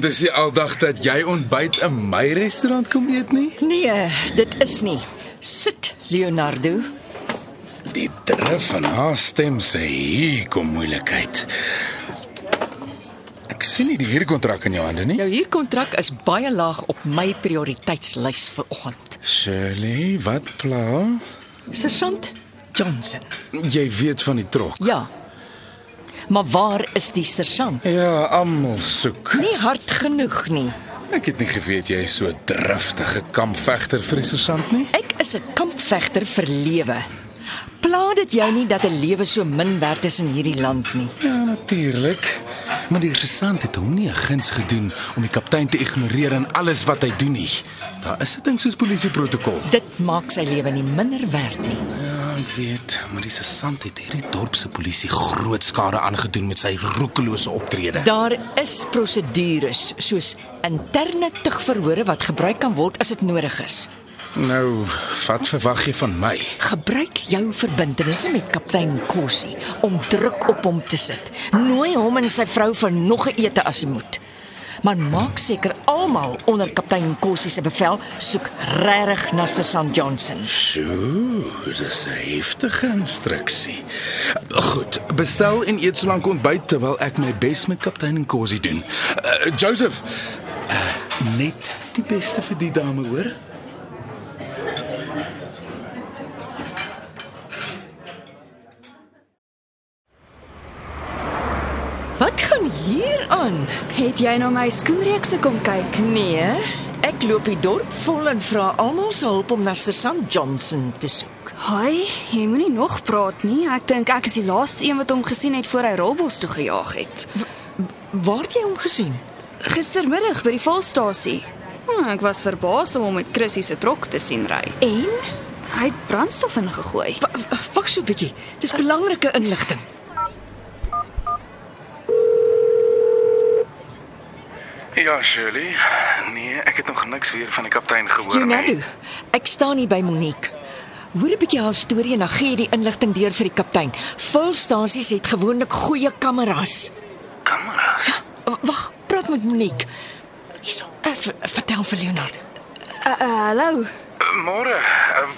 Dis die aldag dat jy ontbyt in my restaurant kom eet nie? Nee, dit is nie. Sit, Leonardo. Die drif van haar stem sê hier kom moeilikheid. Ek sien nie die huurkontrak in jou hande nie. Jou huurkontrak is baie laag op my prioriteitslys vir oggend. Shirley, wat pla? Sergeant Johnson. Jy weet van die trok. Ja. Maar waar is die sergeant? Ja, almal soek. Nie hard genoeg nie. Ek het nie geweet jy is so 'n driftige kampvegter vir die sergeant nie. Ek is 'n kampvegter vir lewe. Pla dit jou nie dat 'n lewe so min werd is in hierdie land nie? Ja, natuurlik. Maar die sergeant het hom nie 'n guns gedoen om die kaptein te ignoreer in alles wat hy doen nie. Daar is 'n ding soos polisieprotokol. Dit maak sy lewe nie minder werd nie. Ja, ek weet, maar die sergeant het hierdie dorp se polisie groot skade aangedoen met sy roekelose optrede. Daar is prosedures soos interne tugverhore wat gebruik kan word as dit nodig is. Nou, wat verwag jy van my? Gebruik jou verbintenisse met kaptein Kossie om druk op hom te sit. Nooi hom en sy vrou vir nog 'n ete as hy moet. Maar maak seker almal onder kaptein Kossie se bevel soek regtig na Sergeant Johnson. Sjoe, dis 'n heftige instruksie. Goed, bestel en eet solank ontbyt terwyl ek my bes met kaptein en Cosie doen. Uh, Joseph, uh, net die beste vir die dame, hoor? Wat gaan hier aan? Het jy nou my skoenreekse kom kyk? Nee, ek loop die dorp vol en vra almal se hulp om na Sergeant Johnson te soek. Haai, jy moenie nog praat nie. Ek dink ek is die laaste een wat hom gesien het voor hy Robos toe gejaag het. Waar het jy hom gesien? Gistermiddag by die volstasie. Hm, ek was verbaas om hom met Chrissy se trok te sien ry. En Hy het brandstof ingegooi. Wa- wa- wag so 'n bietjie. Dis belangrike inligting. Ja, Shirley. Nee, ek het nog niks weer van die kaptein gehoor Leonardo, ek staan hier by Monique. Hoor 'n bietjie haar storie en dan gee jy die inligting deur vir die kaptein. Volstasies het gewoonlik goeie kameras. Kameras. W- Wag, praat met Monique. Hierso, uh, ver, vertel vir Leonardo. Uh, uh, hallo. Môre,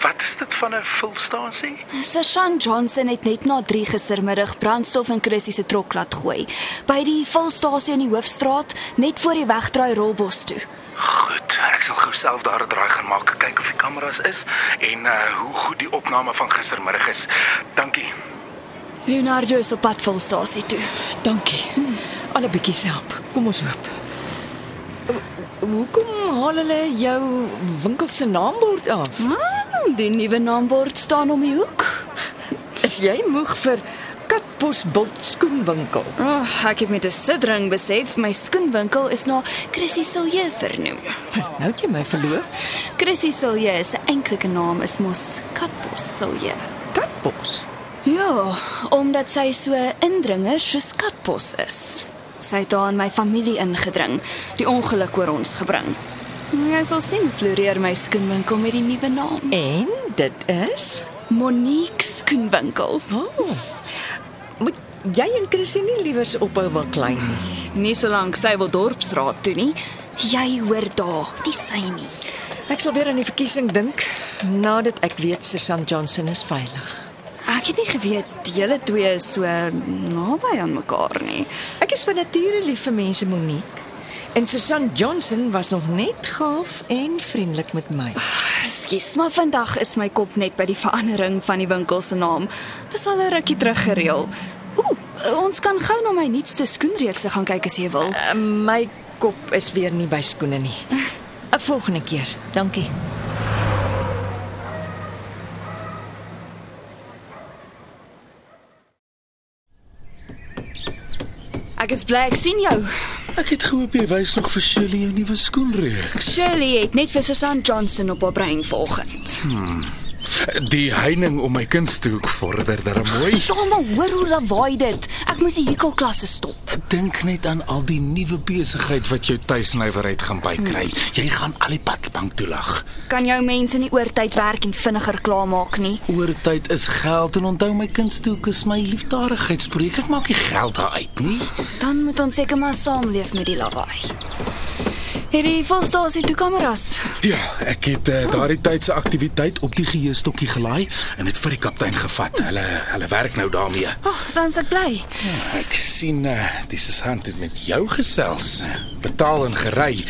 wat is dit van 'n vulstasie? Sergeant Johnson het net na 3 gistermiddag brandstof in Chrissy se trok laat gooi by die volstasie in die hoofstraat net voor die wegdraai Robos toe. Goed, ek sal gou self daar 'n draai gaan maak, kyk of die kameras is en uh hoe goed die opname van gistermiddag is. Dankie. Leonardo is op pad volstasie toe. Dankie. Al 'n bietjie help. Kom ons hoop. Hoekom haal hulle jou winkel se naambord af? Hmm, die nuwe naambord staan om die hoek. Is jy moeg vir Katbos Bult skoenwinkel? Oh, ek het met 'n sidring besef my skoenwinkel is na Chrissy Silje vernoem. Nou het jy my verloor. Chrissy Silje se eintlike naam is mos Katbos Silje. Katbos. Ja, omdat sy so indringer soos Katbos is. Sy het daar in my familie ingedring, die ongeluk oor ons gebring. Jy sal sien floreer my skoenwinkel met die nuwe naam. En dit is Monique Skoenwinkel. Oh. Moet jy en Chrissy nie liewers ophou wil klein nie. Nie solank sy wil dorpsraad toe nie. Jy hoor daar, nie sy nie. Ek sal weer aan die verkiesing dink nadat ek weet Sergeant Johnson is veilig. Ek het nie geweet julle twee is so naby aan mekaar nie. Ek is van nature lief vir mense Monique. En Sergeant Johnson was nog net gaaf en vriendelik met my. Skus, maar vandag is my kop net by die verandering van die winkel se naam. Dis al 'n rukkie terug gereël. Ooh, ons kan gou na my nuutste skoenreekse gaan kyk as jy wil. Uh, my kop is weer nie by skoene nie. 'n Volgende keer. Dankie. Ek is bly ek sien jou. Ek het gehoop jy wys nog vir Shirley jou nuwe skoenreeks. Shirley het net vir Susan Johnson op haar brein vanoggend. Die heining om my kunsthoek vorder darem mooi. Maar hoor hoe lawaai dit. Ek moes die Hiko klasse stop. Dink net aan al die nuwe besigheid wat jou tuisnywerheid gaan bykry. Jy gaan al die padbank toelag. Kan jou mense nie oortyd werk en vinniger klaarmaak nie? Oortyd is geld en onthou my kunsthoek is my liefdadigheidsprojek. Ek maak nie geld daaruit nie. Dan moet ons seker maar saamleef met die lawaai. Hierdie volstasie toe kameras. Ja, ek het uh, daardie tyd se aktiwiteit op die geheustokkie gelaai en dit vir die kaptein gevat. Hulle hulle werk nou daarmee. Ag, oh, dan se ek bly. Ja, ek sien uh, dis is hand het met jou gesels. eh, Betaal en gery.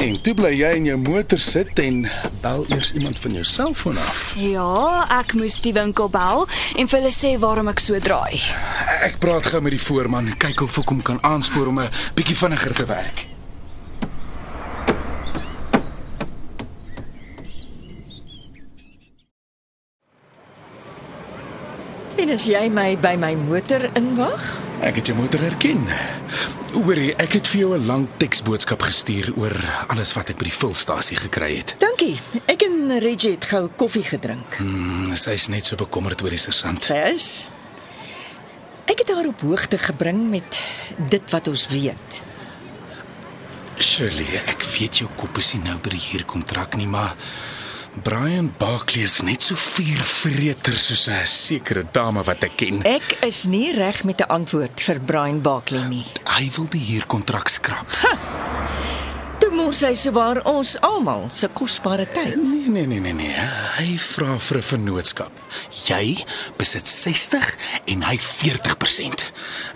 En toe bly jy in jou motor sit en bel eers iemand van jou selfoon af. Ja, ek moes die winkel bel en vir hulle sê waarom ek so draai. Ek praat gou met die voorman, kyk of ek hom kan aanspoor om 'n bietjie vinniger te werk. En as jy my by my motor inwag? Ek het jou motor herken. Hoorie, ek het vir jou 'n lang teksboodskap gestuur oor alles wat ek by die vulstasie gekry het. Dankie. Ek en Reggie het gou koffie gedrink. Hmm, Sy's net so bekommerd oor die sergeant. Sy is Ek het haar op hoogte gebring met dit wat ons weet. Shirley, ek weet jou kop is nie nou by die huurkontrak nie, maar Brian Barkley is net so vuurvreter soos 'n sekere dame wat ek ken. Ek is nie reg met 'n antwoord vir Brian Barkley nie. Hy wil die huurkontrak skrap. Toe mors hy sowaar ons almal se kosbare tyd. Nee, nee, nee, nee, nee. Hy vra vir 'n vennootskap. Jy besit 60 en hy 40%.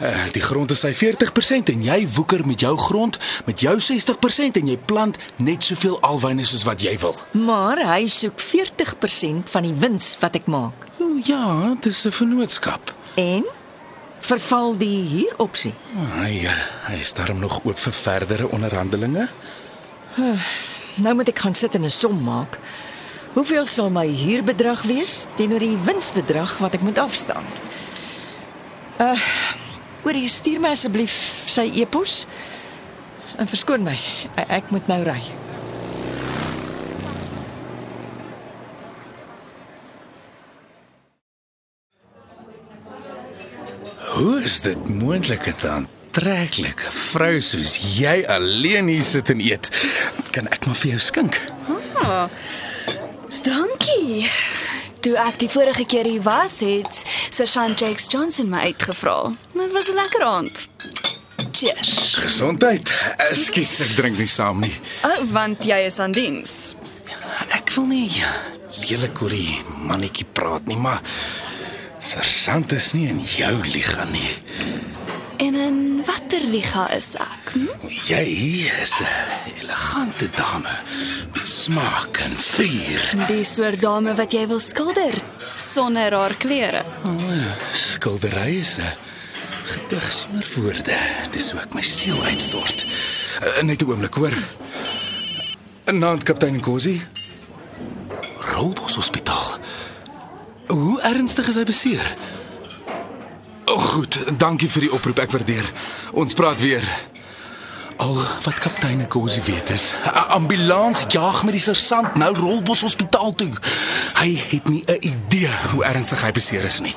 Uh, die grond is sy 40% en jy woeker met jou grond met jou 60% en jy plant net soveel alwyne soos wat jy wil. Maar hy soek 40% van die wins wat ek maak. O ja, dit is 'n vennootskap. En verval die huuropsie. Hy uh, hy is daarom nog oop vir verdere onderhandelinge. Nou moet ek gaan sit en 'n som maak. Hoeveel sal my huurbedrag wees teenoor die winsbedrag wat ek moet afstaan? Uh, oor jy stuur my asseblief sy e-pos. En verskoon my, e- ek moet nou ry. Hoe is dit moontlik 'n aantreklike vrou soos jy alleen hier sit en eet? Kan ek maar vir jou skink? Dankie. Toe ek die vorige keer hier was, het Sergeant Jakes Johnson my uitgevra. Dit was 'n lekker aand. Cheers. Gesondheid. Ekskuus, ek drink nie saam nie. Oh, want jy is aan diens. Ek wil nie lelik oor die mannetjie praat nie, maar sergeant is nie in jou liga nie. En in watter liga is ek? Hm? Jy is 'n elegante dame met smaak en vuur. Die soort dame wat jy wil skilder sonder haar klere. Skildery is 'n gedig sonder woorde. Dis hoe ek my siel uitstort. Uh, net 'n oomblik, hoor. Naand kaptein Nkosi. Rolbos Hospitaal. Hoe ernstig is hy beseer? Oh, goed. Dankie vir die oproep. Ek waardeer. Ons praat weer. Al wat kaptein Nkosi weet is, 'n ambulans jaag met die sergeant nou Rolbos Hospitaal toe. Hy het nie 'n idee hoe ernstig hy beseer is nie.